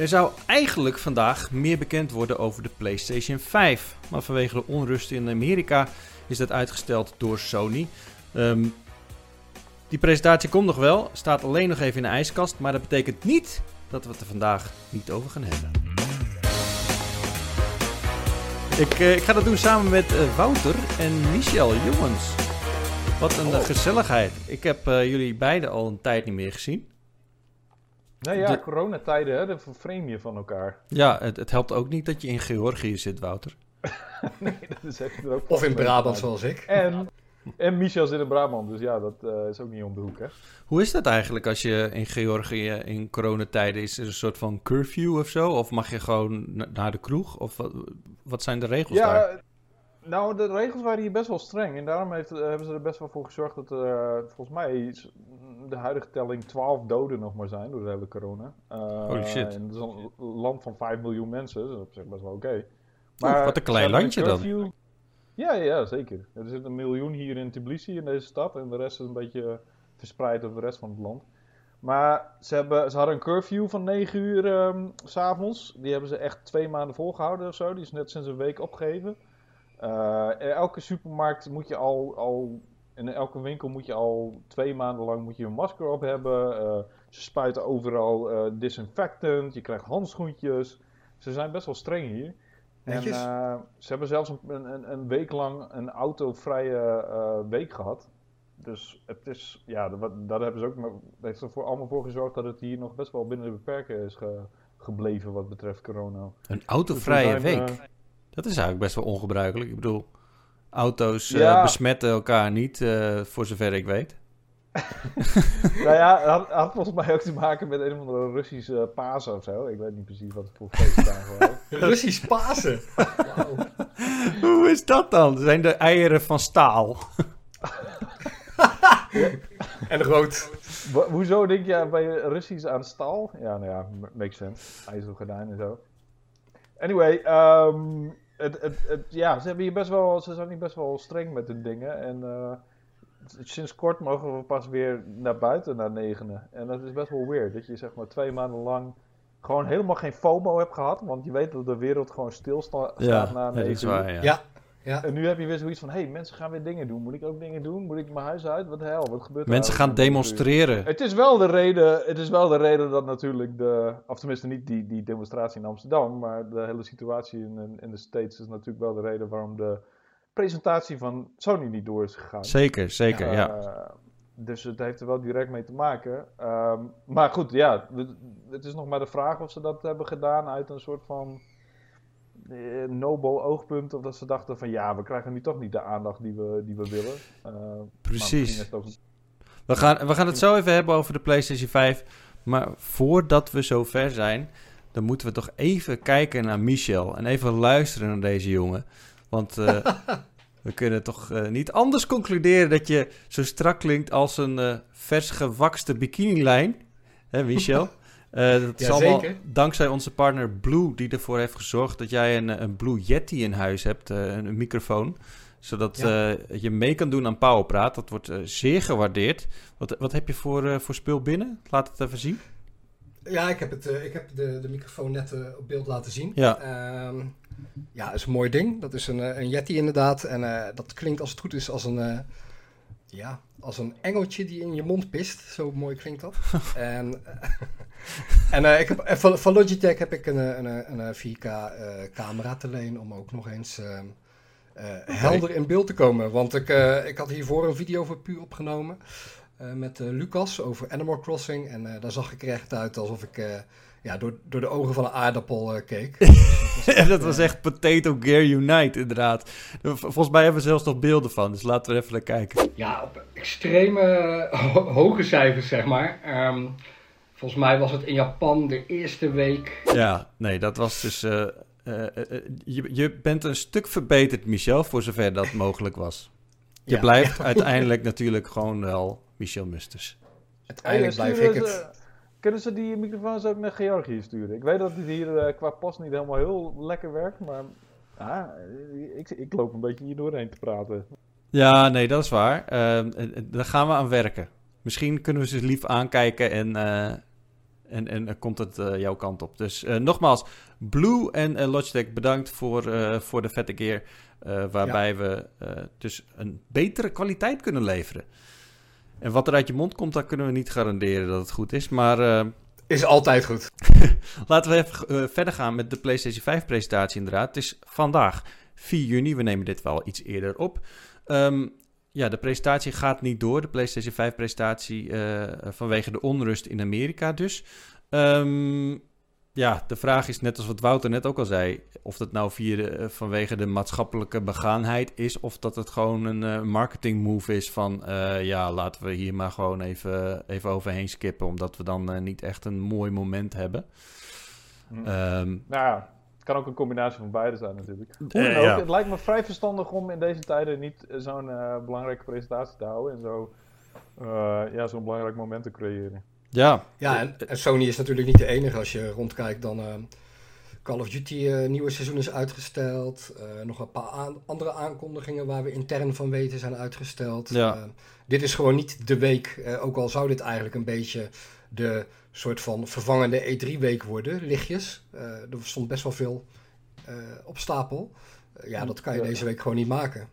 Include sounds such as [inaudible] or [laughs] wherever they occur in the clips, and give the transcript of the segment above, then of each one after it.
Er zou eigenlijk vandaag meer bekend worden over de PlayStation 5. Maar vanwege de onrust in Amerika is dat uitgesteld door Sony. Ehm, die presentatie komt nog wel, staat alleen nog even in de ijskast. Maar dat betekent niet dat we het er vandaag niet over gaan hebben. Ik, eh, ik ga dat doen samen met eh, Wouter en Michel. Jongens, wat een eh, gezelligheid. Ik heb eh, jullie beiden al een tijd niet meer gezien. Nee, ja, De- coronatijden, hè, dan vervreem je van elkaar. [laughs] Ja, het, het helpt ook niet dat je in Georgië zit, Wouter. nee, dat is echt ook Of in Brabant, zoals ik. En, en Michel zit in Brabant, dus ja, dat eh, is ook niet om de hoek, hè. Hoe is dat eigenlijk als je in Georgië in coronatijden is? Er een soort van curfew of zo? Of mag je gewoon na- naar de kroeg? Of wat, wat zijn de regels Ja, daar? nou, de regels waren hier best wel streng. En daarom heeft, hebben ze er best wel voor gezorgd dat er, eh, volgens mij, de huidige telling 12 doden nog maar zijn door de hele corona. Eh, Holy shit. En het is een land van 5 miljoen mensen, dus dat is op zich best wel oké. Oeh, wat een klein landje dan. Ja, ja, zeker. Er zit een miljoen hier in Tbilisi, in deze stad. En de rest is een beetje verspreid over de rest van het land. Maar ze, hebben, ze hadden een curfew van 9 uur ehm, s s'avonds. Die hebben ze echt twee maanden volgehouden of zo. Die is net sinds een week opgegeven. Eh, elke supermarkt moet je al, al. In elke winkel moet je al twee maanden lang moet je een masker op hebben. Eh, ze spuiten overal eh, disinfectant. Je krijgt handschoentjes. Ze zijn best wel streng hier. En eh, ze hebben zelfs een, een, een week lang een autovrije eh, week gehad. Dus het is, ja, dat, daar hebben ze ook, maar heeft er voor, allemaal voor gezorgd dat het hier nog best wel binnen de beperken is ge- gebleven wat betreft corona. Een autovrije Dus week? Dat is eigenlijk best wel ongebruikelijk. Ik bedoel, auto's eh, Ja. besmetten elkaar niet, eh, voor zover ik weet. [laughs] nou ja, het had, had volgens mij ook te maken met een of andere Russische Pasen of zo. Ik weet niet precies wat het voor feestdagen [laughs] waren. Russisch Pasen. Wauw. [laughs] Hoe is dat dan? Zijn de eieren van staal? En rood. Hoezo denk je bij Russisch aan staal? Ja, nou ja, makes sense. IJzeren gordijn en zo. Anyway, ehm, het, het, het, ja, ze, hebben hier best wel, ze zijn hier best wel streng met hun dingen. En eh, sinds kort mogen we pas weer naar buiten naar negenen. En dat is best wel weird. Dat je zeg maar twee maanden lang gewoon helemaal geen FOMO hebt gehad. Want je weet dat de wereld gewoon stilstaat Ja, na dat negen is uur. waar, ja. Ja. Ja. En nu heb je weer zoiets van, hé, hey, mensen gaan weer dingen doen. Moet ik ook dingen doen? Moet ik mijn huis uit? Wat de hel, wat gebeurt er Mensen gaan demonstreren. Het is wel de reden, het is wel de reden dat natuurlijk de, of tenminste niet die, die demonstratie in Amsterdam, maar de hele situatie in, in, in de States is natuurlijk wel de reden waarom de presentatie van Sony niet door is gegaan. Zeker, zeker, Eh, ja. Dus het heeft er wel direct mee te maken. Ehm, maar goed, ja, het is nog maar de vraag of ze dat hebben gedaan uit een soort van eh, nobel oogpunt. Of dat ze dachten van ja, we krijgen nu toch niet de aandacht die we, die we willen. Eh, Precies. ook- We gaan, we gaan het zo even hebben over de PlayStation 5. Maar voordat we zo ver zijn, dan moeten we toch even kijken naar Michel. En even luisteren naar deze jongen. Want eh, [laughs] we kunnen toch eh, niet anders concluderen dat je zo strak klinkt als een eh, vers gewakste bikinilijn. Hè, Michel? [laughs] Eh, dat is allemaal dankzij onze partner Blue, die ervoor heeft gezorgd dat jij een, eh, een Blue Yeti in huis hebt, eh, een, een microfoon. Zodat Ja. je mee kan doen aan Powerpraat. Dat wordt zeer gewaardeerd. Wat, wat heb je voor, voor spul binnen? Laat het even zien. Ja, ik heb, het, ik heb de, de microfoon net op beeld laten zien. Ja. Ehm, ja, dat is een mooi ding. Dat is een, een Yeti inderdaad. En dat klinkt als het goed is als een, ja, als een engeltje die in je mond pist. Zo mooi klinkt dat. [laughs] en [laughs] en eh, ik heb, eh, van, van Logitech heb ik een, eh, een, een, eh, 4K eh, camera te leen om ook nog eens ehm, eh, helder in beeld te komen. Want ik, eh, ik had hiervoor een video voor Pu opgenomen eh, met Lucas over Animal Crossing. En eh, daar zag ik er echt uit alsof ik eh, ja, door, door de ogen van een aardappel eh, keek. Ja, [laughs] dat was echt Potato Gear Unite, inderdaad. Vol- Volgens mij hebben we zelfs nog beelden van. Dus laten we even naar kijken. Ja, op extreme ho- hoge cijfers, zeg maar. Ehm, volgens mij was het in Japan de eerste week. Ja, nee, dat was dus... eh, eh, eh, je, je bent een stuk verbeterd, Michel, voor zover dat [laughs] mogelijk was. Je Ja, blijft [laughs] uiteindelijk natuurlijk gewoon wel Michel Musters. Uiteindelijk blijf ik het. ze- Kunnen ze die microfoons ook naar Georgië sturen? Ik weet dat het hier qua post niet helemaal heel lekker werkt, maar ah, ik, ik loop een beetje hier doorheen te praten. Ja, nee, dat is waar. Eh, daar gaan we aan werken. Misschien kunnen we ze lief aankijken en, eh, En, en dan komt het eh, jouw kant op. Dus eh, nogmaals, Blue en eh, Logitech bedankt voor, eh, voor de vette gear. eh, waarbij we eh, dus een betere kwaliteit kunnen leveren. En wat er uit je mond komt, daar kunnen we niet garanderen dat het goed is. Maar eh, Is altijd goed. [laughs] laten we even eh, verder gaan met de PlayStation 5 presentatie inderdaad. Het is vandaag 4 juni, we nemen dit wel iets eerder op. Ehm, ja, de presentatie gaat niet door, de PlayStation 5 presentatie, eh, vanwege de onrust in Amerika dus. Ehm, ja, de vraag is net als wat Wouter net ook al zei, of dat nou via de, eh, vanwege de maatschappelijke begaanheid is, of dat het gewoon een eh, marketing move is van, ja, laten we hier maar gewoon even, even overheen skippen, omdat we dan niet echt een mooi moment hebben. Hm. Ehm, Nou ja, kan ook een combinatie van beide zijn natuurlijk. Hoe Eh, dan ook, ja. Het lijkt me vrij verstandig om in deze tijden niet eh, zo'n eh, belangrijke presentatie te houden en zo eh, ja, zo'n belangrijk moment te creëren. ja, Ja, en, en Sony is natuurlijk niet de enige. Als je rondkijkt, dan eh, Call of Duty eh, nieuwe seizoen is uitgesteld. Eh, nog een paar aan- andere aankondigingen waar we intern van weten zijn uitgesteld. Ja. Dit is gewoon niet de week, ook al zou dit eigenlijk een beetje de soort van vervangende E3-week worden, lichtjes. Eh, er stond best wel veel eh, op stapel. Eh, ja, dat kan je deze week gewoon niet maken.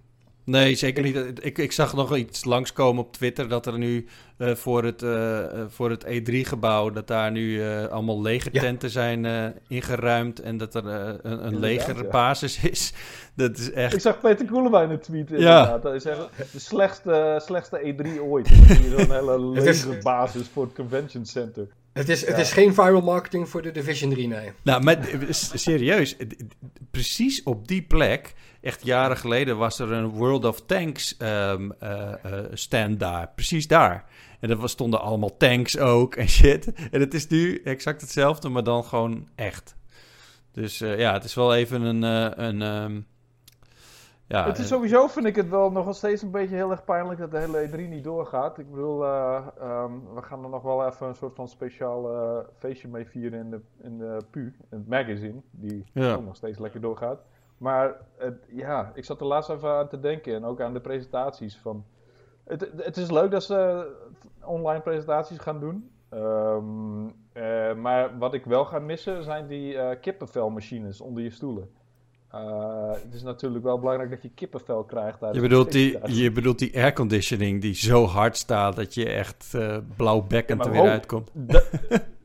Nee, zeker niet. Ik, ik zag nog iets langskomen op Twitter dat er nu eh, voor het, eh, eh, voor het E3-gebouw, dat daar nu eh, allemaal legertenten zijn eh, ingeruimd en dat er een, een legerbasis [laughs] is. Dat is Ik echt... zag Peter Koelewijn een tweet Ja. inderdaad. Dat is echt de slechtste, slechtste E3 ooit. Zo'n [laughs] hele Het is- laserbasis voor het convention center. Het is, het Ja. is geen viral marketing voor de Division 3, nee. Nou, maar s- serieus, precies op die plek, echt jaren geleden, was er een World of Tanks ehm, eh, eh, stand daar. Precies daar. En er stonden allemaal tanks ook en shit. En het is nu exact hetzelfde, maar dan gewoon echt. Dus eh, ja, het is wel even een... een ehm, ja, het is eh, sowieso, vind ik het wel nog steeds een beetje heel erg pijnlijk dat de hele E3 niet doorgaat. Ik bedoel, eh, ehm, we gaan er nog wel even een soort van speciaal eh, feestje mee vieren in de, in de PU, in het magazine, die Ja. ook nog steeds lekker doorgaat. Maar het, ja, ik zat er laatst even aan te denken en ook aan de presentaties van... Het, het is leuk dat ze online presentaties gaan doen. Ehm, eh, maar wat ik wel ga missen zijn die kippenvelmachines onder je stoelen. Eh, het is natuurlijk wel belangrijk dat je kippenvel krijgt. je, bedoelt die, je bedoelt die airconditioning die zo hard staat dat je echt eh blauwbekkend Ja, er weer uitkomt. [laughs]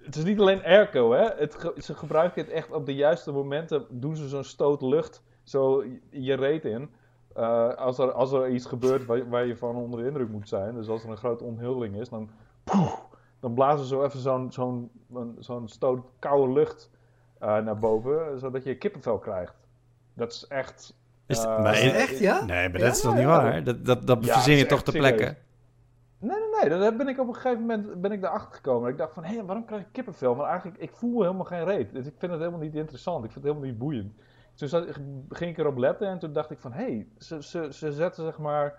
Het is niet alleen airco, hè. Het, ge- ze gebruiken het echt op de juiste momenten. Doen ze zo'n stoot lucht zo je reet in. Eh, als, er, als er iets gebeurt waar, waar je van onder de indruk moet zijn. Dus als er een grote onthulling is, dan, poeh, dan blazen ze zo even zo'n zo'n zo'n stoot koude lucht naar boven. Zodat je kippenvel krijgt. Dat is echt... Is het- eh, maar Is het echt, ja? Nee, maar Ja, dat is toch ja, niet ja. waar? Dat, dat, dat Ja, verzin je toch echt ter plekke? serieus. Nee, nee, nee. Daar ben ik op een gegeven moment ben ik erachter gekomen. Ik dacht van, hé, waarom krijg ik kippenvel? Maar eigenlijk, ik voel helemaal geen reet. Dus ik vind het helemaal niet interessant. Ik vind het helemaal niet boeiend. Toen zat, ging ik erop letten en toen dacht ik van, hé, ze, ze, ze zetten zeg maar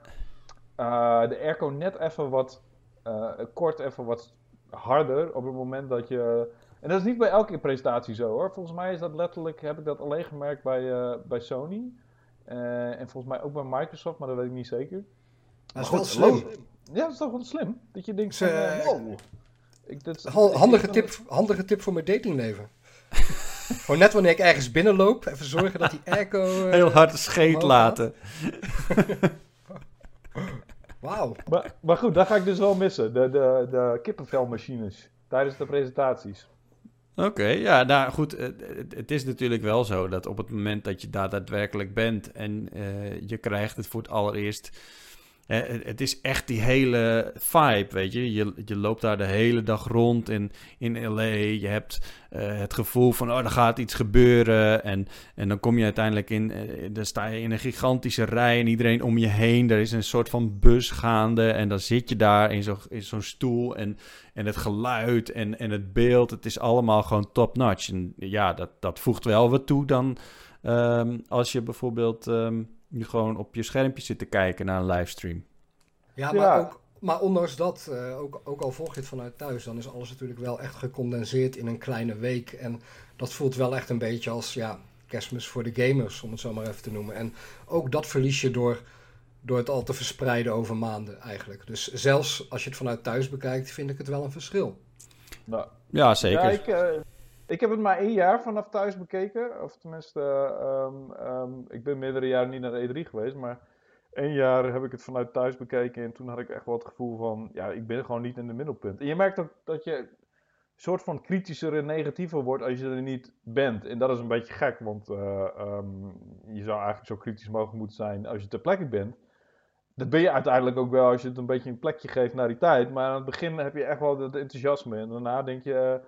eh, de airco net even wat, eh, kort even wat harder op het moment dat je... En dat is niet bij elke presentatie zo hoor. Volgens mij is dat letterlijk, heb ik dat alleen gemerkt bij, eh, bij Sony. Eh, en volgens mij ook bij Microsoft, maar dat weet ik niet zeker. Dat is wel goed, slim. lo- Ja, dat is toch wel slim. Dat je denkt van, eh, wow. Ik, is- handige, tip, handige tip voor mijn datingleven. [laughs] Gewoon net wanneer ik ergens binnenloop, even zorgen dat die airco... [laughs] eh, Heel hard scheet laten. [laughs] Wauw. Maar, maar goed, dat ga ik dus wel missen. De, de, de kippenvelmachines tijdens de presentaties. Oké, ja, nou goed. Het, het- het is natuurlijk wel zo dat op het moment dat je daar daadwerkelijk bent en eh, je krijgt het voor het allereerst. Eh, het, is echt die hele vibe, weet je? je. Loopt daar de hele dag rond in, in LA. Je hebt eh, het gevoel van, oh, er gaat iets gebeuren. En, en dan kom je uiteindelijk in, eh, dan sta je in een gigantische rij en iedereen om je heen. Er is een soort van bus gaande en dan zit je daar in zo'n in zo'n stoel en en het geluid en, en het beeld, het is allemaal gewoon top-notch. En ja, dat, dat voegt wel wat toe dan ehm, als je bijvoorbeeld ehm, je gewoon op je schermpje zit te kijken naar een livestream. Ja, Ja. maar, ook, maar ondanks dat, eh, ook, ook al volg je het vanuit thuis, dan is alles natuurlijk wel echt gecondenseerd in een kleine week. En dat voelt wel echt een beetje als ja, kerstmis voor de gamers, om het zo maar even te noemen. En ook dat verlies je door, door het al te verspreiden over maanden eigenlijk. Dus zelfs als je het vanuit thuis bekijkt, vind ik het wel een verschil. Nou, Ja, zeker. Ja, ik, eh, ik heb het maar één jaar vanaf thuis bekeken. Of tenminste, ehm, ik ben meerdere jaren niet naar de E3 geweest. Maar één jaar heb ik het vanuit thuis bekeken. En toen had ik echt wel het gevoel van, ja, ik ben gewoon niet in de middelpunt. En je merkt ook dat je een soort van kritischer en negatiever wordt als je er niet bent. En dat is een beetje gek, want eh, ehm, je zou eigenlijk zo kritisch mogelijk moeten zijn als je ter plekke bent. Dat ben je uiteindelijk ook wel als je het een beetje een plekje geeft naar die tijd. Maar aan het begin heb je echt wel het enthousiasme. En daarna denk je, eh,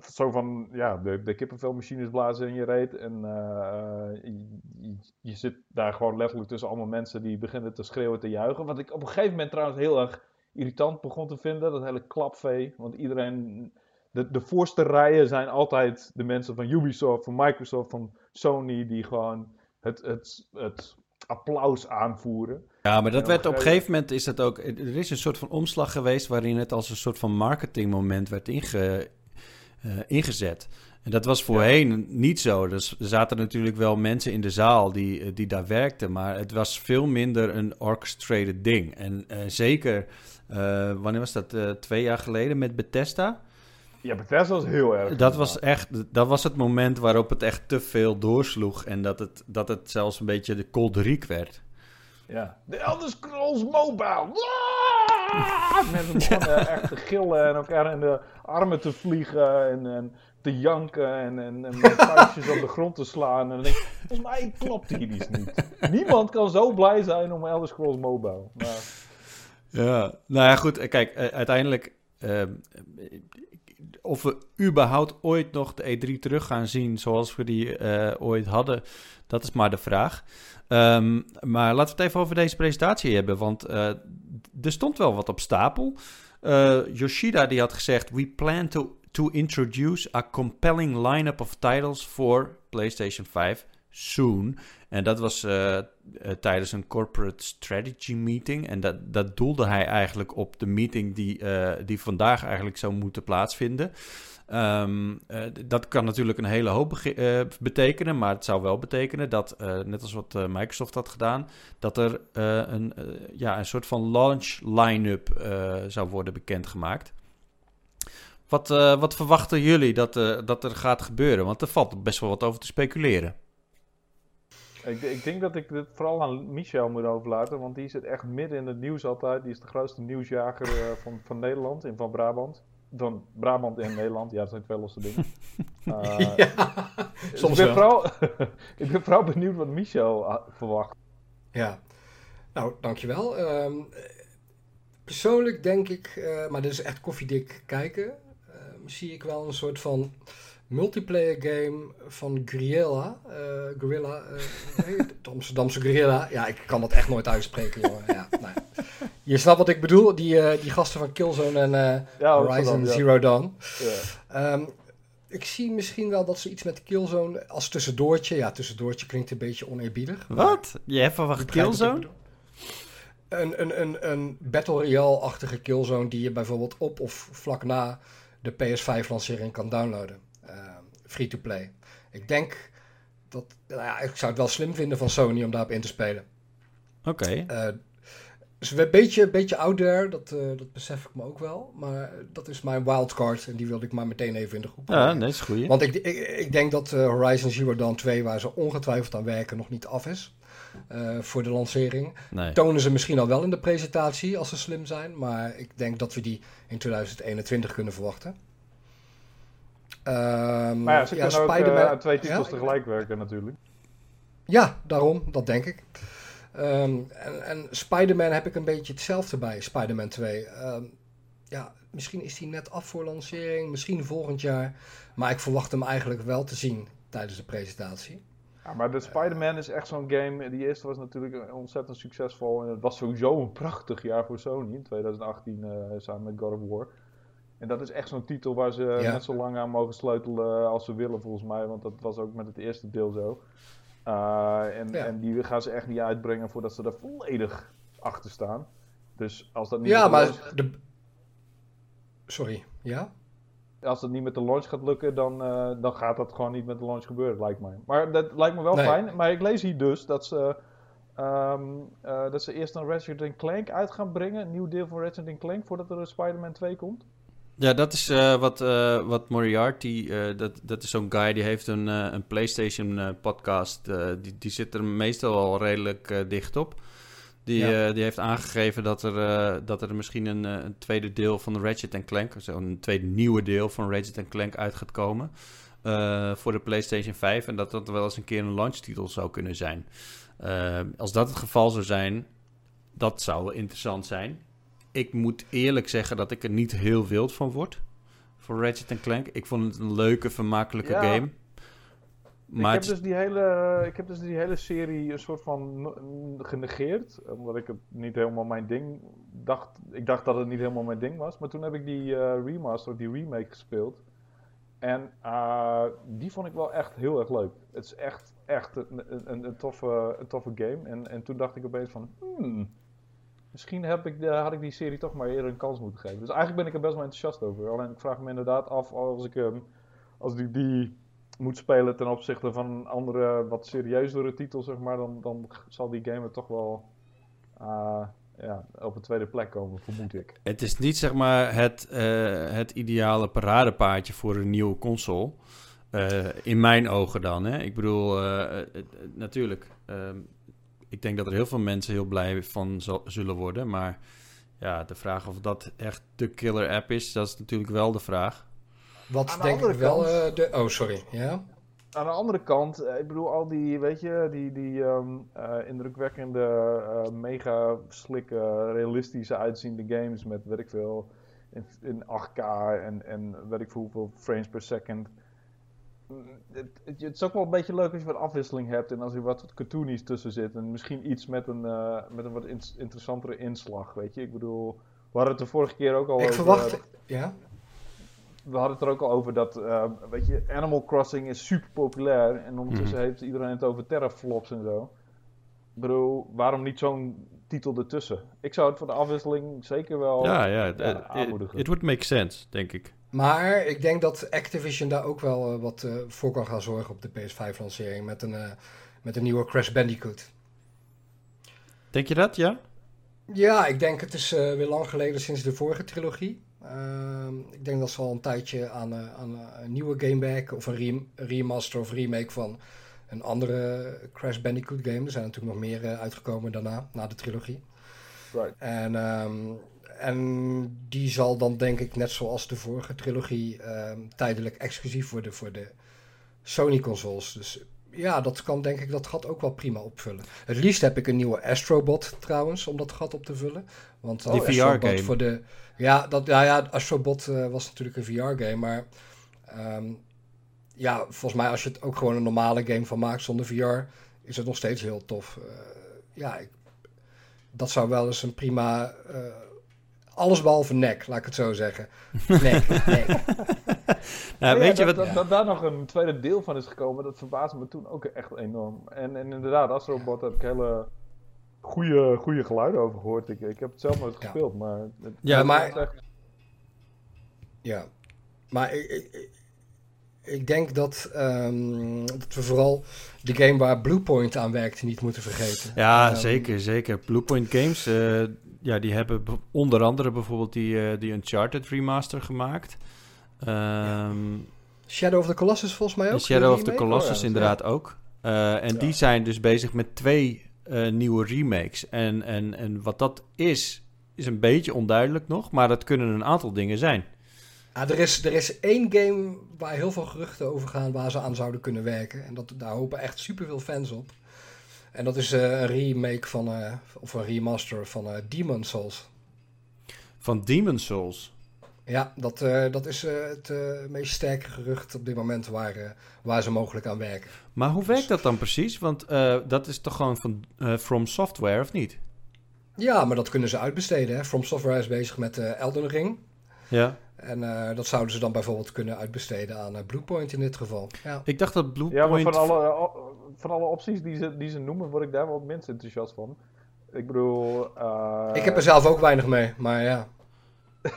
zo van, ja, de, de kippenvelmachines blazen in je reet. En eh, je, je, zit daar gewoon letterlijk tussen allemaal mensen die beginnen te schreeuwen, te juichen. Wat ik op een gegeven moment trouwens heel erg irritant begon te vinden. Dat hele klapvee. Want iedereen, de, de voorste rijen zijn altijd de mensen van Ubisoft, van Microsoft, van Sony. Die gewoon het, het, het applaus aanvoeren. Ja, maar dat werd op een gegeven moment is dat ook. Er is een soort van omslag geweest waarin het als een soort van marketingmoment werd inge, uh, ingezet. En dat was voorheen niet zo. Dus er zaten natuurlijk wel mensen in de zaal die, die daar werkten, maar het was veel minder een orchestrated ding. En uh, zeker, uh, wanneer was dat? twee jaar geleden met Bethesda. Ja, Bethesda was heel erg. Dat was echt, dat was het moment waarop het echt te veel doorsloeg en dat het, dat het zelfs een beetje de kolderiek werd. Ja. De Elder Scrolls Mobile. Mensen begonnen ja. echt te gillen en elkaar in de armen te vliegen en, en te janken en, en, en met [laughs] vuistjes op de grond te slaan. En dan denk ik, volgens mij klopt hier iets niet. Niemand kan zo blij zijn om Elder Scrolls Mobile. Maar... Ja, nou ja, goed. Kijk, uiteindelijk... Uh, of we überhaupt ooit nog de E3 terug gaan zien zoals we die uh, ooit hadden, dat is maar de vraag. Um, maar laten we het even over deze presentatie hebben, want uh, er stond wel wat op stapel. Uh, Yoshida die had gezegd: We plan to, to introduce a compelling lineup of titles for PlayStation 5 soon. En dat was uh, uh, tijdens een corporate strategy meeting. En dat, dat doelde hij eigenlijk op de meeting die, die vandaag eigenlijk zou moeten plaatsvinden. Um, dat kan natuurlijk een hele hoop betekenen, maar het zou wel betekenen dat, net als wat Microsoft had gedaan, dat er een, ja, een soort van launch line-up zou worden bekendgemaakt. Wat, wat verwachten jullie dat, dat er gaat gebeuren? Want er valt best wel wat over te speculeren. Ik, ik, denk dat ik dit vooral aan Michel moet overlaten, want die zit echt midden in het nieuws altijd. Die is de grootste nieuwsjager van, van Nederland en van Brabant. Van Brabant en Nederland, ja, dat zijn twee losse dingen. Uh, [laughs] ja, soms ik ben, vooral, [laughs] ik ben vooral benieuwd wat Michel ah, verwacht. Ja, nou, dankjewel. Um, persoonlijk denk ik, uh, maar dit is echt koffiedik kijken, zie ik wel een soort van multiplayer game van Guerrilla. Uh, Guerrilla, uh, nee, de [laughs] Amsterdamse Guerrilla. Ja, ik kan dat echt nooit uitspreken, jongen. Ja, [laughs] nee. Je snapt wat ik bedoel, die, uh, die gasten van Killzone en ja, Horizon ja. Zero Dawn. Ja. Um, ik zie misschien wel dat ze iets met Killzone als tussendoortje... Ja, tussendoortje klinkt een beetje oneerbiedig. Wat? Je hebt verwacht Killzone? Een, een, een, een Battle Royale-achtige Killzone die je bijvoorbeeld op of vlak na de PS5-lancering kan downloaden free-to-play. Ik denk dat, nou ja, ik zou het wel slim vinden van Sony om daarop in te spelen. Oké. Okay. Uh, dus een beetje, beetje out there, dat, uh, dat besef ik me ook wel. Maar dat is mijn wildcard en die wilde ik maar meteen even in de groep Ja, dat is goed. Want ik, ik, ik, denk dat uh, Horizon Zero Dawn 2, waar ze ongetwijfeld aan werken, nog niet af is. voor de lancering. Nee. Tonen ze misschien al wel in de presentatie als ze slim zijn. Maar ik denk dat we die in 2021 kunnen verwachten. Um, maar ja, ze ja, kunnen ook uh, twee titels ja? tegelijk werken natuurlijk. Ja, daarom, dat denk ik. Um, en, en Spider-Man heb ik een beetje hetzelfde bij, Spider-Man 2. Um, ehm, ja, misschien is die net af voor lancering, misschien volgend jaar. Maar ik verwacht hem eigenlijk wel te zien tijdens de presentatie. Ja, maar de Spider-Man is echt zo'n game. Die eerste was natuurlijk ontzettend succesvol. En het was sowieso een prachtig jaar voor Sony in 2018 uh, samen met God of War. En dat is echt zo'n titel waar ze net zo lang aan mogen sleutelen als ze willen, volgens mij. Want dat was ook met het eerste deel zo. Uh, en, en die gaan ze echt niet uitbrengen voordat ze er volledig achter staan. Dus als dat niet. Ja, maar. De... Sorry, ja? Als dat niet met de launch gaat lukken, dan, uh, dan gaat dat gewoon niet met de launch gebeuren, lijkt mij. Maar dat lijkt me wel nee. fijn. Maar ik lees hier dus dat ze. Um, uh, dat ze eerst een Ratchet Clank uit gaan brengen. Een nieuw deel van Ratchet Clank voordat er een Spider-Man 2 komt. Ja, dat is uh, wat, uh, wat Moriarty, uh, dat, dat is zo'n guy die heeft een, een PlayStation podcast. die, die zit er meestal al redelijk dicht op. Die, ja. die heeft aangegeven dat er, dat er misschien een, een tweede deel van de Ratchet Clank, een tweede nieuwe deel van Ratchet Clank uit gaat komen. voor de PlayStation 5. En dat dat wel eens een keer een launchtitel zou kunnen zijn. als dat het geval zou zijn, dat zou interessant zijn ik moet eerlijk zeggen dat ik er niet heel wild van word. Voor Ratchet Clank. Ik vond het een leuke, vermakelijke game. Maar ik, heb dus die hele, ik heb dus die hele serie een soort van genegeerd. Omdat ik het niet helemaal mijn ding dacht. Ik dacht dat het niet helemaal mijn ding was. Maar toen heb ik die uh, remaster, die remake gespeeld. En uh, die vond ik wel echt heel erg leuk. Het is echt, echt een, een, een, toffe, een toffe game. En, en toen dacht ik opeens van... Hmm, Misschien heb ik had ik die serie toch maar eerder een kans moeten geven. Dus eigenlijk ben ik er best wel enthousiast over. Alleen ik vraag me inderdaad af als ik als ik die moet spelen ten opzichte van een andere, wat serieuzere titel, zeg maar, dan, dan zal die game er toch wel uh, ja, op een tweede plek komen, vermoed ik. Het is niet zeg maar het, uh, het ideale paradepaardje voor een nieuwe console. Uh, in mijn ogen dan. Hè? Ik bedoel, natuurlijk. Ehm, ik denk dat er heel veel mensen heel blij van zullen worden. Maar ja, de vraag of dat echt de killer app is, dat is natuurlijk wel de vraag. Wat denk ik wel uh, de... Oh, sorry. Ja? Aan de andere kant, eh, ik bedoel, al die, weet je, die, die um, uh, indrukwekkende, uh, mega slikke, realistische uitziende games met, weet ik veel, in, in 8K en, en weet ik veel hoeveel frames per second het, het, het, is ook wel een beetje leuk als je wat afwisseling hebt en als er wat cartoonies tussen zit. En misschien iets met een, uh, met een wat in, interessantere inslag, weet je. Ik bedoel, we hadden het de vorige keer ook al ik over... verwacht, ja? We hadden het er ook al over dat, uh, weet je, Animal Crossing is super populair. En ondertussen mm. heeft iedereen het over terraflops en zo. Ik bedoel, waarom niet zo'n titel ertussen? Ik zou het voor de afwisseling zeker wel ja, ja, uh, aanmoedigen. It would make sense, denk ik. Maar ik denk dat Activision daar ook wel uh, wat uh, voor kan gaan zorgen op de PS5-lancering met, een, uh, met een nieuwe Crash Bandicoot. Denk je dat, ja? Ja, ik denk het is weer lang geleden sinds de vorige trilogie. Ehm, ik denk dat ze al een tijdje aan, aan een nieuwe game werken of een re remaster of remake van een andere Crash Bandicoot game. Er zijn natuurlijk nog meer uitgekomen daarna, na de trilogie. Right. En um, en die zal dan denk ik net zoals de vorige trilogie uh, tijdelijk exclusief worden voor de Sony-consoles. Dus ja, dat kan denk ik dat gat ook wel prima opvullen. Het liefst heb ik een nieuwe Astrobot trouwens, om dat gat op te vullen. Want die VR-game. Voor de, ja, dat, ja, ja, Astrobot uh, was natuurlijk een VR-game, maar um, ja, volgens mij als je het ook gewoon een normale game van maakt zonder VR, is het nog steeds heel tof. Uh, ja, ik, dat zou wel eens een prima uh, alles behalve nek, laat ik het zo zeggen. [laughs] Nek, nek. nou, weet je dat, wat... Dat, dat, daar nog een tweede deel van is gekomen, dat verbaasde me toen ook echt enorm. En, en inderdaad, Astrobot heb ik hele goede, goede geluiden over gehoord. Ik, ik heb het zelf nooit gespeeld, maar... Het, ja, maar... Echt... Ja, maar ik, ik, ik denk dat, um, dat we vooral de game waar Bluepoint aan werkt niet moeten vergeten. Ja, um, zeker, zeker. Bluepoint Games... Uh, ja, die hebben onder andere bijvoorbeeld die, uh, die Uncharted remaster gemaakt. Um, Shadow of the Colossus volgens mij ook. Shadow of the Colossus oh, inderdaad ook. Uh, en die zijn dus bezig met twee uh, nieuwe remakes. En, en, en wat dat is, is een beetje onduidelijk nog. Maar dat kunnen een aantal dingen zijn. Ah, er, is, er is één game waar heel veel geruchten over gaan waar ze aan zouden kunnen werken. En dat, daar hopen echt superveel fans op. En dat is uh, een remake van, uh, of een remaster van uh, Demon Souls. Van Demon Souls? Ja, dat, dat is het meest sterke gerucht op dit moment waar, waar ze mogelijk aan werken. Maar hoe werkt dat dan precies? Want dat is toch gewoon van From Software, of niet? Ja, maar dat kunnen ze uitbesteden. Hè? From Software is bezig met Elden Ring. Ja. En uh, dat zouden ze dan bijvoorbeeld kunnen uitbesteden aan uh, Bluepoint in dit geval. Ja. Ik dacht dat Bluepoint... Ja, maar van alle, van alle opties die ze, die ze noemen, word ik daar wel het minst enthousiast van. Ik bedoel... Uh... Ik heb er zelf ook weinig mee, maar ja. [laughs]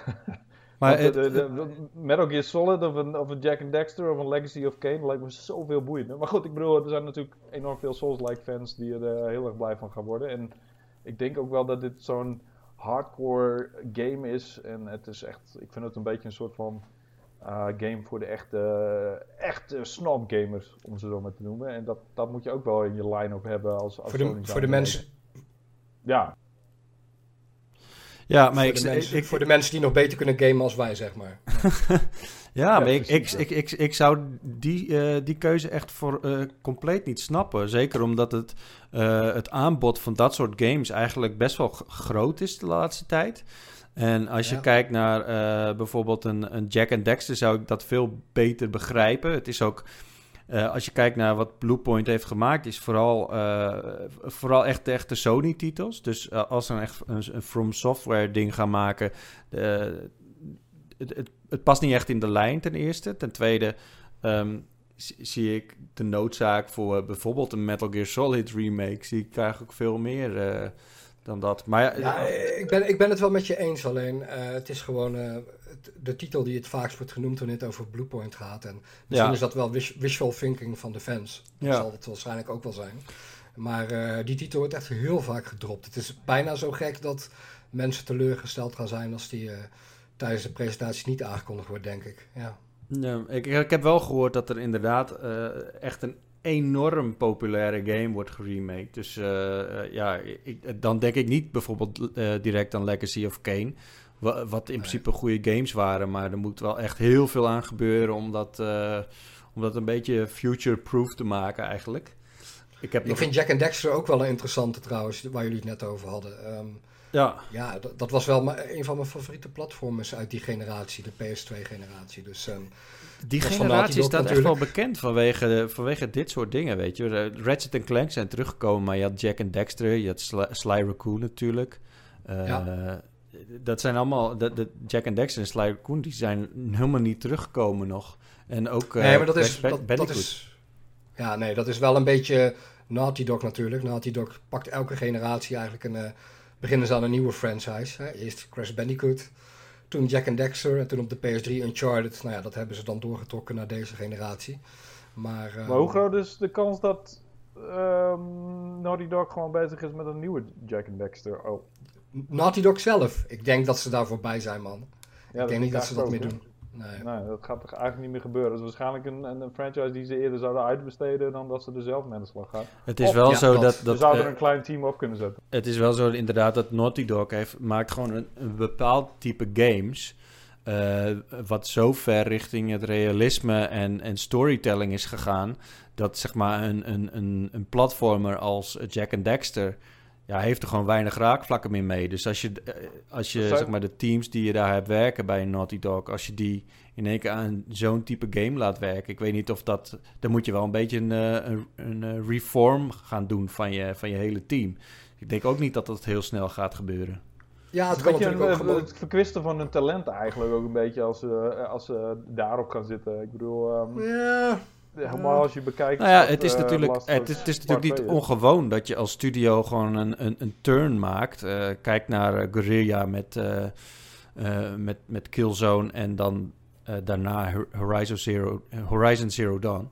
maar het, de, de, de, Metal Gear Solid of een, of een Jack and Dexter of een Legacy of Kane lijkt me zoveel boeiender. Maar goed, ik bedoel, er zijn natuurlijk enorm veel Souls-like fans die er heel erg blij van gaan worden. En ik denk ook wel dat dit zo'n hardcore game is. En het is echt, ik vind het een beetje een soort van uh, game voor de echte, echte snap gamers, om ze zo maar te noemen. En dat, dat moet je ook wel in je line-up hebben als, als voor de, voor de mensen. Ja. Ja, maar voor, ik, de mensen, ik, voor de mensen die nog beter kunnen gamen als wij, zeg maar. ja, [laughs] maar ik, ik, ik, ik, zou die, uh, die keuze echt voor uh, compleet niet snappen. Zeker omdat het, uh, het aanbod van dat soort games eigenlijk best wel groot is de laatste tijd. En als je Ja. kijkt naar eh, bijvoorbeeld een, een Jack and Dexter, zou ik dat veel beter begrijpen. Het is ook, eh, als je kijkt naar wat Bluepoint heeft gemaakt, is vooral, eh, vooral echt de echte Sony-titels. Dus eh, als ze een echt een, een From Software ding gaan maken, eh, het, het, het past niet echt in de lijn ten eerste. Ten tweede ehm, zie, ik de noodzaak voor eh, bijvoorbeeld een Metal Gear Solid remake, zie ik eigenlijk ook veel meer eh, dan dat. Maar ja, Ja, ik ben, ik ben het wel met je eens, alleen eh, het is gewoon eh, de titel die het vaakst wordt genoemd wanneer het over Bluepoint gaat. En misschien Ja. is dat wel wis- wishful thinking van de fans. Dat Ja. zal het waarschijnlijk ook wel zijn. Maar eh, die titel wordt echt heel vaak gedropt. Het is bijna zo gek dat mensen teleurgesteld gaan zijn als die eh, tijdens de presentatie niet aangekondigd wordt, denk ik. Ja. Ja, ik, ik heb wel gehoord dat er inderdaad eh, echt een enorm populaire game wordt geremaked. Dus eh, eh, ja, ik, dan denk ik niet bijvoorbeeld direct aan Legacy of Kane. wa- Wat in principe goede games waren. Maar er moet wel echt heel veel aan gebeuren om dat, om dat een beetje future-proof te maken eigenlijk. Ik heb Ik nog... vind Jack and Dexter ook wel een interessante trouwens, waar jullie het net over hadden. Ehm, Ja, ja, dat, dat was wel mijn- een van mijn favoriete platformers uit die generatie, de PS2-generatie. Dus ehm, Die Dat generatie staat echt wel natuurlijk. bekend vanwege, vanwege dit soort dingen, weet je. Eh, Ratchet Clank zijn teruggekomen, maar je had Jack and Dexter, je had Sly, Sly Raccoon natuurlijk. Eh, Ja. Dat zijn allemaal, de, de Jack and Dexter en Sly Raccoon, die zijn helemaal niet teruggekomen nog. En ook eh, nee, maar dat is, dat, dat is... Ja, nee, dat is wel een beetje Naughty Dog natuurlijk. Naughty Dog pakt elke generatie eigenlijk een... beginnen ze aan een nieuwe franchise. Hè? Eerst Crash Bandicoot, toen Jack and Dexter en toen op de PS3 Uncharted. Nou ja, dat hebben ze dan doorgetrokken naar deze generatie. Maar, eh, Maar hoe groot is de kans dat ehm Naughty Dog gewoon bezig is met een nieuwe Jack and Dexter? Oh, Naughty Dog zelf. Ik denk dat ze daarvoor bij zijn, man. ja, ik denk niet dat ze dat meer doen. Nee. Nee, dat gaat toch eigenlijk niet meer gebeuren. Dat is waarschijnlijk een, een, een franchise die ze eerder zouden uitbesteden dan dat ze er zelf mee aan de slag gaan. Het is Of- wel ja, zo dat. dat... Ze dat zouden eh, er een klein team op kunnen zetten. Het is wel zo inderdaad dat Naughty Dog heeft, maakt gewoon een, een bepaald type games. eh, wat zo ver richting het realisme en, en storytelling is gegaan. Dat zeg maar een, een, een, een platformer als Jack and Dexter. Ja, heeft er gewoon weinig raakvlakken meer mee. Dus als je, eh, als je zeg maar de teams die je daar hebt werken bij Naughty Dog. Als je die in één keer aan zo'n type game laat werken. Ik weet niet of dat. Dan moet je wel een beetje een, eh, een, een eh, reform gaan doen van je, van je hele team. Ik denk ook niet dat dat heel snel gaat gebeuren. Ja, het Het, kan een ook gewoon... het verkwisten van hun talent eigenlijk ook een beetje als ze, als ze daarop gaan zitten. Ik bedoel, ehm, Ja, helemaal als je bekijkt... Nou ja, het is eh, natuurlijk, het, is- het is Us natuurlijk niet 2 is. ongewoon dat je als studio gewoon een, een, een turn maakt. Eh, kijk naar eh, Guerrilla met, eh, eh, met, met Killzone en dan eh, daarna Hor- Horizon Zero, Horizon Zero Dawn.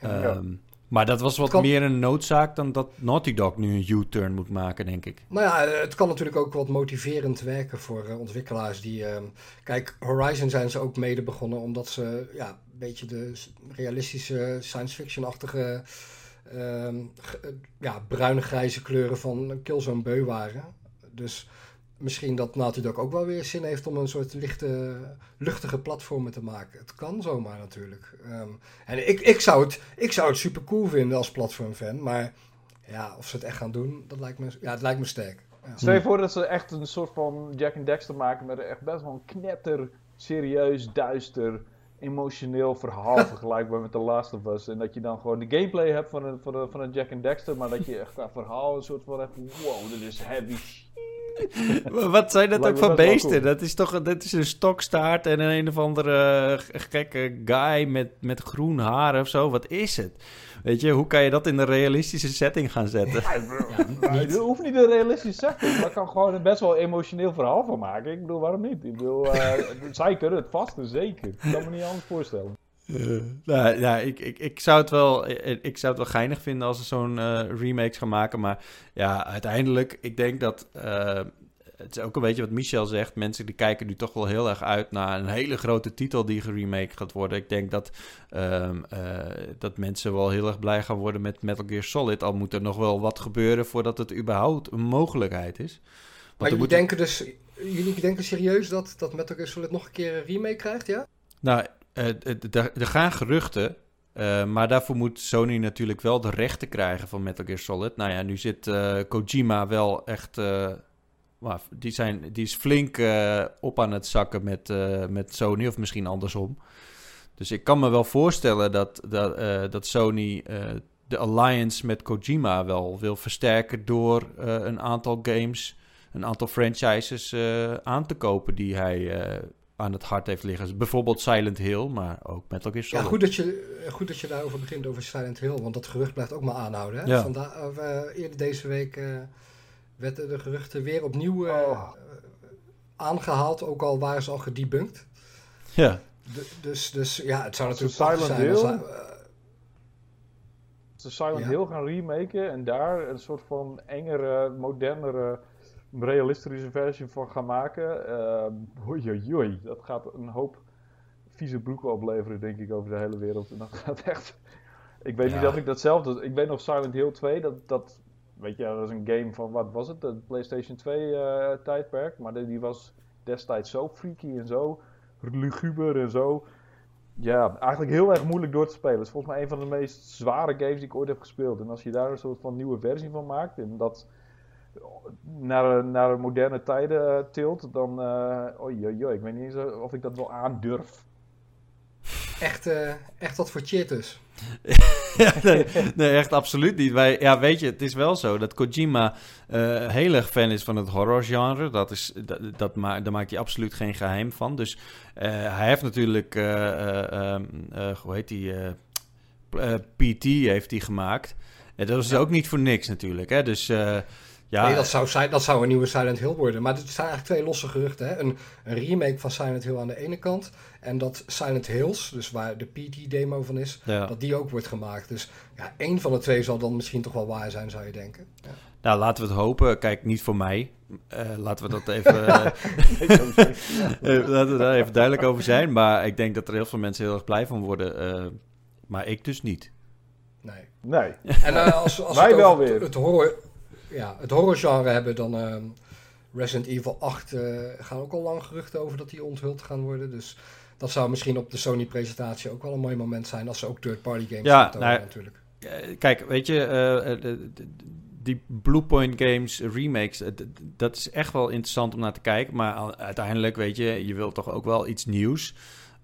Ja. Ehm, Maar dat was wat kan- meer een noodzaak dan dat Naughty Dog nu een U-turn moet maken, denk ik. Nou ja, het kan natuurlijk ook wat motiverend werken voor eh, ontwikkelaars die... ehm, kijk, Horizon zijn ze ook mede begonnen omdat ze ja, beetje de realistische science fiction-achtige... ehm, g- eh, ja, bruine grijze kleuren van Killzone beu waren. Dus misschien dat Naughty Dog ook wel weer zin heeft om een soort lichte, luchtige platformen te maken. Het kan zomaar natuurlijk. Ehm, en ik, ik, zou het, ik zou het super cool vinden als platformfan, maar ja, of ze het echt gaan doen, dat lijkt me, ja, het lijkt me sterk. Ja. Stel je voor dat ze echt een soort van Jack and Dexter maken met echt best wel een knetter, serieus, duister, emotioneel verhaal vergelijkbaar met The Last of Us. En dat je dan gewoon de gameplay hebt van een, van een, van een Jack and Dexter, maar dat je echt qua verhaal een soort van hebt, wow, dit is heavy. Wat zijn dat ook Lijkt voor beesten? cool. Dat is toch dat is een stokstaart en een, een of andere eh, gekke guy met, met groen haar of zo. Wat is het? Weet je, hoe kan je dat in een realistische setting gaan zetten? Ja, je hoeft niet een realistisch setting, maar kan gewoon een best wel emotioneel verhaal van maken. Ik bedoel, waarom niet? Ik bedoel, eh, [laughs] zij kunnen het vast en zeker. Ik kan me niet anders voorstellen. Eh, nou, ja, ik, ik, ik, zou het wel, ik, ik zou het wel geinig vinden als ze zo'n eh, remakes gaan maken. Maar ja, uiteindelijk, ik denk dat eh, het is ook een beetje wat Michel zegt. Mensen die kijken nu toch wel heel erg uit naar een hele grote titel die geremake gaat worden. Ik denk dat, ehm, eh, dat mensen wel heel erg blij gaan worden met Metal Gear Solid. Al moet er nog wel wat gebeuren voordat het überhaupt een mogelijkheid is. Want Maar jullie moet- denken dus, jullie denken serieus dat, dat Metal Gear Solid nog een keer een remake krijgt, ja? Nou, eh, eh, er er gaan geruchten. eh, maar daarvoor moet Sony natuurlijk wel de rechten krijgen van Metal Gear Solid. Nou ja, nu zit eh, Kojima wel echt. eh, die, zijn, die is flink eh, op aan het zakken met, eh, met Sony, of misschien andersom. Dus ik kan me wel voorstellen dat, dat, eh, dat Sony eh, de alliance met Kojima wel wil versterken door eh, een aantal games, een aantal franchises eh, aan te kopen die hij eh, aan het hart heeft liggen. Dus bijvoorbeeld Silent Hill, maar ook Metal Gear Ja, Solid. goed dat, je, goed dat je daarover begint over Silent Hill, want dat gerucht blijft ook maar aanhouden. Hè? Ja. Vanda- of, eh, eerder deze week eh, werden de geruchten weer opnieuw eh, Oh. aangehaald, ook al waren ze al gedebunked. Ja, D- dus, dus ja, het zou Als natuurlijk Silent zijn. als Hill? eh, Ze Silent Ja. Hill gaan remaken en daar een soort van engere, modernere, realistische versie van gaan maken. Uh, oei. Dat gaat een hoop vieze broeken opleveren, denk ik, over de hele wereld. En dat [laughs] gaat echt... Ik weet niet of ik dat zelf... Ik weet nog Silent Hill 2, dat... dat weet je, dat is een game van, wat was het? Het PlayStation 2 eh, tijdperk. Maar die, die was destijds zo freaky en zo luguber en zo. Ja, eigenlijk heel erg moeilijk door te spelen. Het is volgens mij een van de meest zware games die ik ooit heb gespeeld. En als je daar een soort van nieuwe versie van maakt en dat naar, naar moderne tijden eh, tilt, dan. eh oei, oei, oei, ik weet niet eens eh, of ik dat wel aandurf. echt, eh, echt wat voor cheaters. [laughs] Ja, nee, nee, echt absoluut niet. Wij, ja, weet je, het is wel zo dat Kojima eh, heel erg fan is van het horrorgenre. Dat is, dat, dat ma daar maakt hij absoluut geen geheim van. Dus eh, hij heeft natuurlijk, eh, eh, ehm, eh, hoe heet die, PT heeft hij gemaakt. En dat is ook niet voor niks natuurlijk. Hè? Dus eh, ja, nee, dat zou, dat zou een nieuwe Silent Hill worden. Maar er zijn eigenlijk twee losse geruchten. Hè? Een, een remake van Silent Hill aan de ene kant. En dat Silent Hills, dus waar de PT-demo van is, ja. dat die ook wordt gemaakt. Dus ja, één van de twee zal dan misschien toch wel waar zijn, zou je denken. Ja. nou laten we het hopen. Kijk, niet voor mij. Eh, laten we dat even, [laughs] eh, eh, [laughs] laten we daar even duidelijk over zijn. Maar ik denk dat er heel veel mensen heel erg blij van worden. eh, maar ik dus niet. Nee. Nee. En als, als [laughs] Wij het wel weer. Het horror, ja, het horrorgenre hebben, dan ehm, Resident Evil 8 eh, gaan ook al lang geruchten over dat die onthuld gaan worden. Dus dat zou misschien op de Sony-presentatie ook wel een mooi moment zijn als ze ook third-party games Ja, nou, natuurlijk. Eh, kijk, weet je, eh, de- de- die Bluepoint Games remakes, dat is echt wel interessant om naar te kijken. Maar uiteindelijk, weet je, je wilt toch ook wel iets nieuws.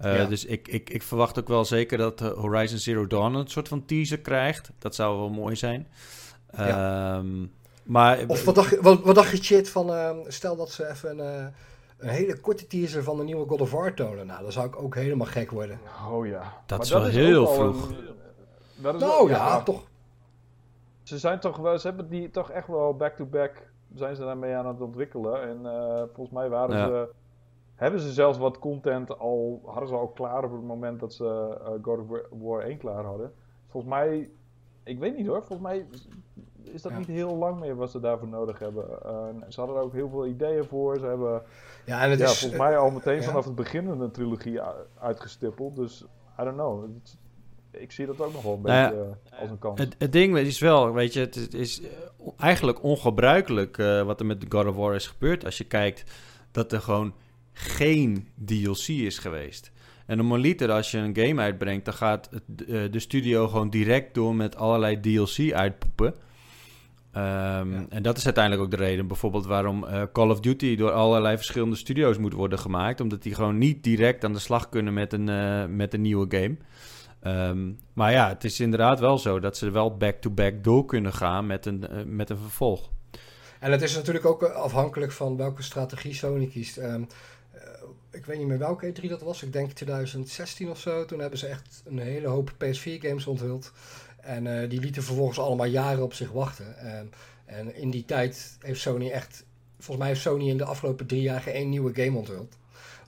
Ja. Dus ik, ik, ik verwacht ook wel zeker dat Horizon Zero Dawn een soort van teaser krijgt. Dat zou wel mooi zijn. Ja. Ehm, maar Of wat dacht, je- wat, wat dacht je, shit, van ehm, stel dat ze even een, eh, een hele korte teaser van de nieuwe God of War tonen. Nou, dan zou ik ook helemaal gek worden. Oh ja. Dat Maar is wel heel vroeg. een- dat is Nou wel- ja, toch. Ze zijn toch wel, ze hebben die toch echt wel back-to-back zijn ze daarmee aan het ontwikkelen. En eh, volgens mij waren Ja. ze, hebben ze zelfs wat content al, hadden ze al klaar op het moment dat ze eh, God of War 1 klaar hadden. Volgens mij, ik weet niet hoor, volgens mij is- dat Ja. niet heel lang meer wat ze daarvoor nodig hebben. Eh, ze hadden er ook heel veel ideeën voor. Ze hebben Ja, en het ja, is, volgens mij al meteen vanaf het begin een trilogie uitgestippeld. Dus, I don't know. Het- ik zie dat ook nog wel een Nou beetje eh, als een kans. Het, het ding is wel, weet je, het is, het is eh, eigenlijk ongebruikelijk eh, wat er met God of War is gebeurd. Als je kijkt dat er gewoon geen DLC is geweest. En normaliter als je een game uitbrengt, dan gaat de studio gewoon direct door met allerlei DLC uitpoepen. Ehm, Ja. En dat is uiteindelijk ook de reden bijvoorbeeld waarom eh, Call of Duty door allerlei verschillende studio's moet worden gemaakt. Omdat die gewoon niet direct aan de slag kunnen met een, eh, met een nieuwe game. Ehm, maar ja, het is inderdaad wel zo dat ze wel back-to-back door kunnen gaan met een, eh, met een vervolg. En het is natuurlijk ook afhankelijk van welke strategie Sony kiest. Ehm, eh, ik weet niet meer welke E3 dat was. Ik denk 2016 of zo. Toen hebben ze echt een hele hoop PS4-games onthuld. En eh, die lieten vervolgens allemaal jaren op zich wachten. En in die tijd heeft Sony echt... Volgens mij heeft Sony in de afgelopen drie jaar geen één nieuwe game onthuld.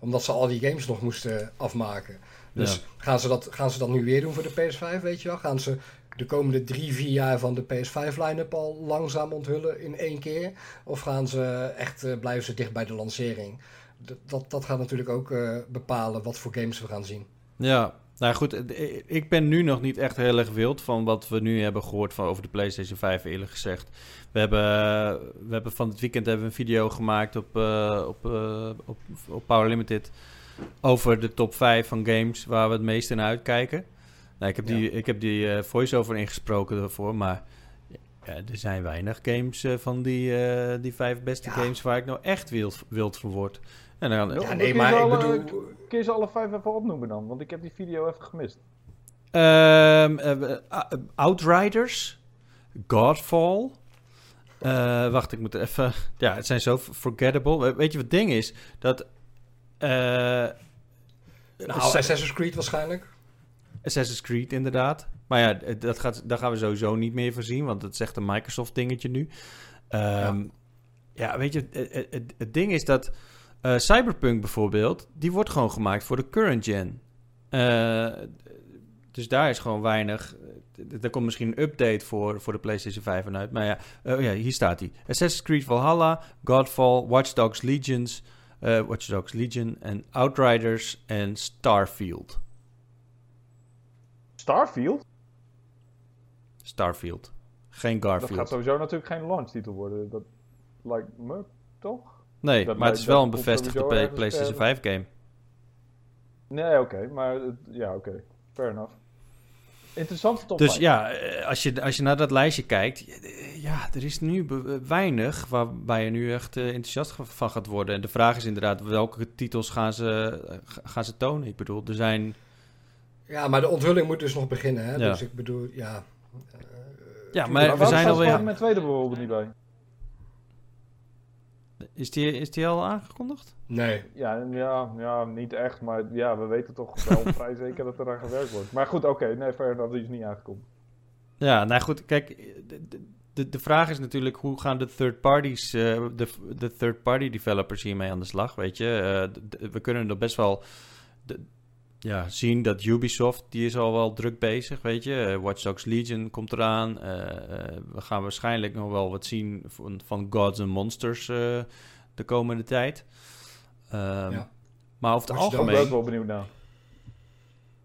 Omdat ze al die games nog moesten afmaken. Dus Ja. gaan, ze dat, gaan ze dat nu weer doen voor de PS5, weet je wel? Gaan ze de komende drie, vier jaar van de PS5 line-up al langzaam onthullen in één keer? Of gaan ze echt, uh, blijven ze dicht bij de lancering? D dat, dat gaat natuurlijk ook uh, bepalen wat voor games we gaan zien. Ja, nou goed, ik ben nu nog niet echt heel erg wild van wat we nu hebben gehoord van over de PlayStation 5, eerlijk gezegd. We hebben, we hebben van het weekend hebben we een video gemaakt op, uh, op, uh, op, op Power Limited over de top 5 van games waar we het meest in uitkijken. Nou, ik heb die, ik heb die uh, voice-over ingesproken daarvoor, maar ja, er zijn weinig games van die, die vijf beste ja. games waar ik nou echt wild, wild van word. En dan, ja, nee, maar ik alle, bedoel... Kun je ze alle vijf even opnoemen dan? Want ik heb die video even gemist. Um, uh, Outriders, Godfall. Uh, wacht, ik moet even... Ja, het zijn zo forgettable. Weet je wat het ding is? Dat... Uh, nou, Assassin's Creed waarschijnlijk. Assassin's Creed, inderdaad. Maar ja, dat gaat, daar gaan we sowieso niet meer voorzien, want het is echt een Microsoft-dingetje nu. Um, ja. ja. weet je, het, het, het, ding is dat uh, Cyberpunk bijvoorbeeld, die wordt gewoon gemaakt voor de current gen. Uh, dus daar is gewoon weinig. Er komt misschien een update voor, voor de PlayStation 5 uit. Maar ja, uh, ja hier staat hij: Assassin's Creed Valhalla, Godfall, Watch Dogs Legions, Watch Dogs Legion en Outriders en Starfield. Starfield? Starfield. Geen Garfield. Dat gaat sowieso natuurlijk geen launch-titel worden. Dat lijkt me toch? Nee, dat maar het is wel een bevestigde play, PlayStation 5 game. Nee, oké, okay, maar ja, oké. Okay. Fair enough. Interessant top. Dus ja, eh, als je, als je naar dat lijstje kijkt, ja, er is nu weinig waarbij je nu echt enthousiast van gaat worden. En de vraag is inderdaad, welke titels gaan ze, gaan ze tonen? Ik bedoel, er zijn... Ja, maar de onthulling moet dus nog beginnen, hè? Ja. Dus ik bedoel, ja... Uh, ja, maar, maar we zijn alweer... met tweede bijvoorbeeld niet bij? Is die, is die al aangekondigd? Nee. Ja, ja, ja, niet echt, maar ja, we weten toch wel [laughs] vrij zeker dat er aan gewerkt wordt. Maar goed, oké, okay, nee, verder dat is niet aangekondigd. Ja, nou goed, kijk, de, de, de vraag is natuurlijk hoe gaan de third parties, uh, de, de third party developers hiermee aan de slag, weet je? Uh, we kunnen er best wel de, ja, zien dat Ubisoft, die is al wel druk bezig, weet je. Uh, Watch Dogs Legion komt eraan. we gaan waarschijnlijk nog wel wat zien van, van Gods and Monsters de komende tijd. Um, ja. Maar over het algemeen... Daar ben ik wel benieuwd naar.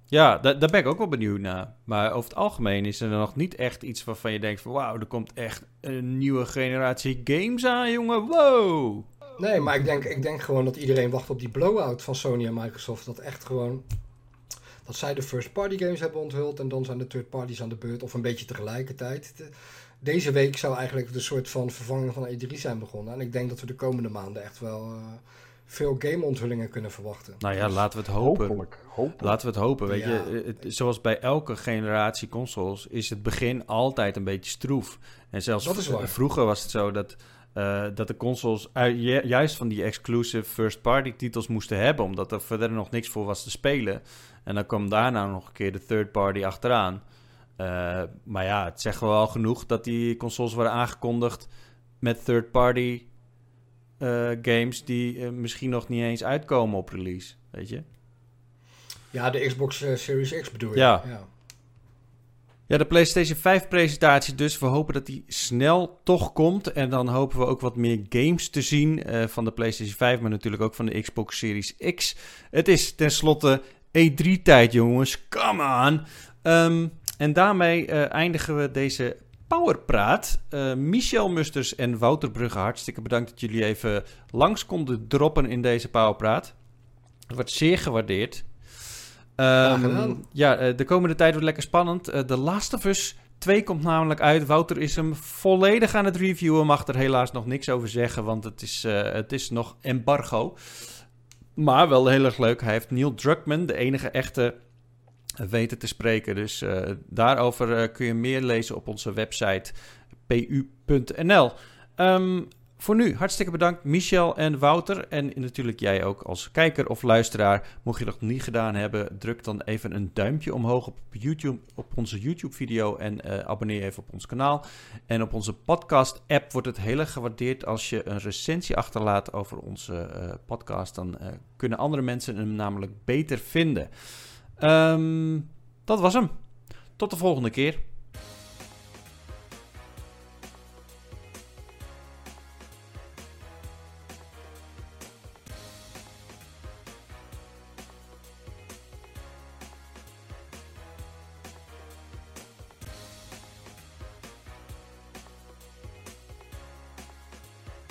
Ja, daar, daar ben ik ook wel benieuwd naar. Maar over het algemeen is er nog niet echt iets waarvan je denkt van... wauw, er komt echt een nieuwe generatie games aan, jongen. Wow! Nee, maar ik denk, ik denk gewoon dat iedereen wacht op die blowout van Sony en Microsoft. Dat echt gewoon... Dat zij de first party games hebben onthuld en dan zijn de third parties aan de beurt. Of een beetje tegelijkertijd deze week zou eigenlijk de soort van vervanging van E3 zijn begonnen. En ik denk dat we de komende maanden echt wel uh, veel game-onthullingen kunnen verwachten. Nou ja, laten we het hopen. Hopelijk, hopelijk. Laten we het hopen. Weet je, het, zoals bij elke generatie consoles is het begin altijd een beetje stroef. En zelfs vroeger was het zo dat. Uh, dat de consoles juist van die exclusive first-party titels moesten hebben, omdat er verder nog niks voor was te spelen. En dan kwam daarna nog een keer de third-party achteraan. Uh, maar ja, het zegt wel genoeg dat die consoles worden aangekondigd met third-party uh, games die misschien nog niet eens uitkomen op release, weet je? Ja, de Xbox Series X bedoel je? Ja. ja. Ja, de PlayStation 5 presentatie dus. We hopen dat die snel toch komt. En dan hopen we ook wat meer games te zien van de PlayStation 5, maar natuurlijk ook van de Xbox Series X. Het is tenslotte E3-tijd, jongens. Come on! Um, en daarmee uh, eindigen we deze Powerpraat. Uh, Michel Musters en Wouter Brugge, hartstikke bedankt dat jullie even langs konden droppen in deze Powerpraat. Het wordt zeer gewaardeerd. Um, ja, uh, de komende tijd wordt lekker spannend. Uh, The Last of Us 2 komt namelijk uit. Wouter is hem volledig aan het reviewen. Mag er helaas nog niks over zeggen, want het is, het is nog embargo. Maar wel heel erg leuk. Hij heeft Neil Druckmann, de enige echte weten te spreken. Dus uh, daarover uh, kun je meer lezen op onze website pu.nl. Um, ehm, voor nu, hartstikke bedankt Michel en Wouter. En natuurlijk jij ook als kijker of luisteraar. Mocht je dat nog niet gedaan hebben, druk dan even een duimpje omhoog op, YouTube, op onze YouTube-video. En uh, abonneer even op ons kanaal. En op onze podcast-app wordt het heel erg gewaardeerd als je een recensie achterlaat over onze podcast. Dan kunnen andere mensen hem namelijk beter vinden. Um, dat was hem. Tot de volgende keer.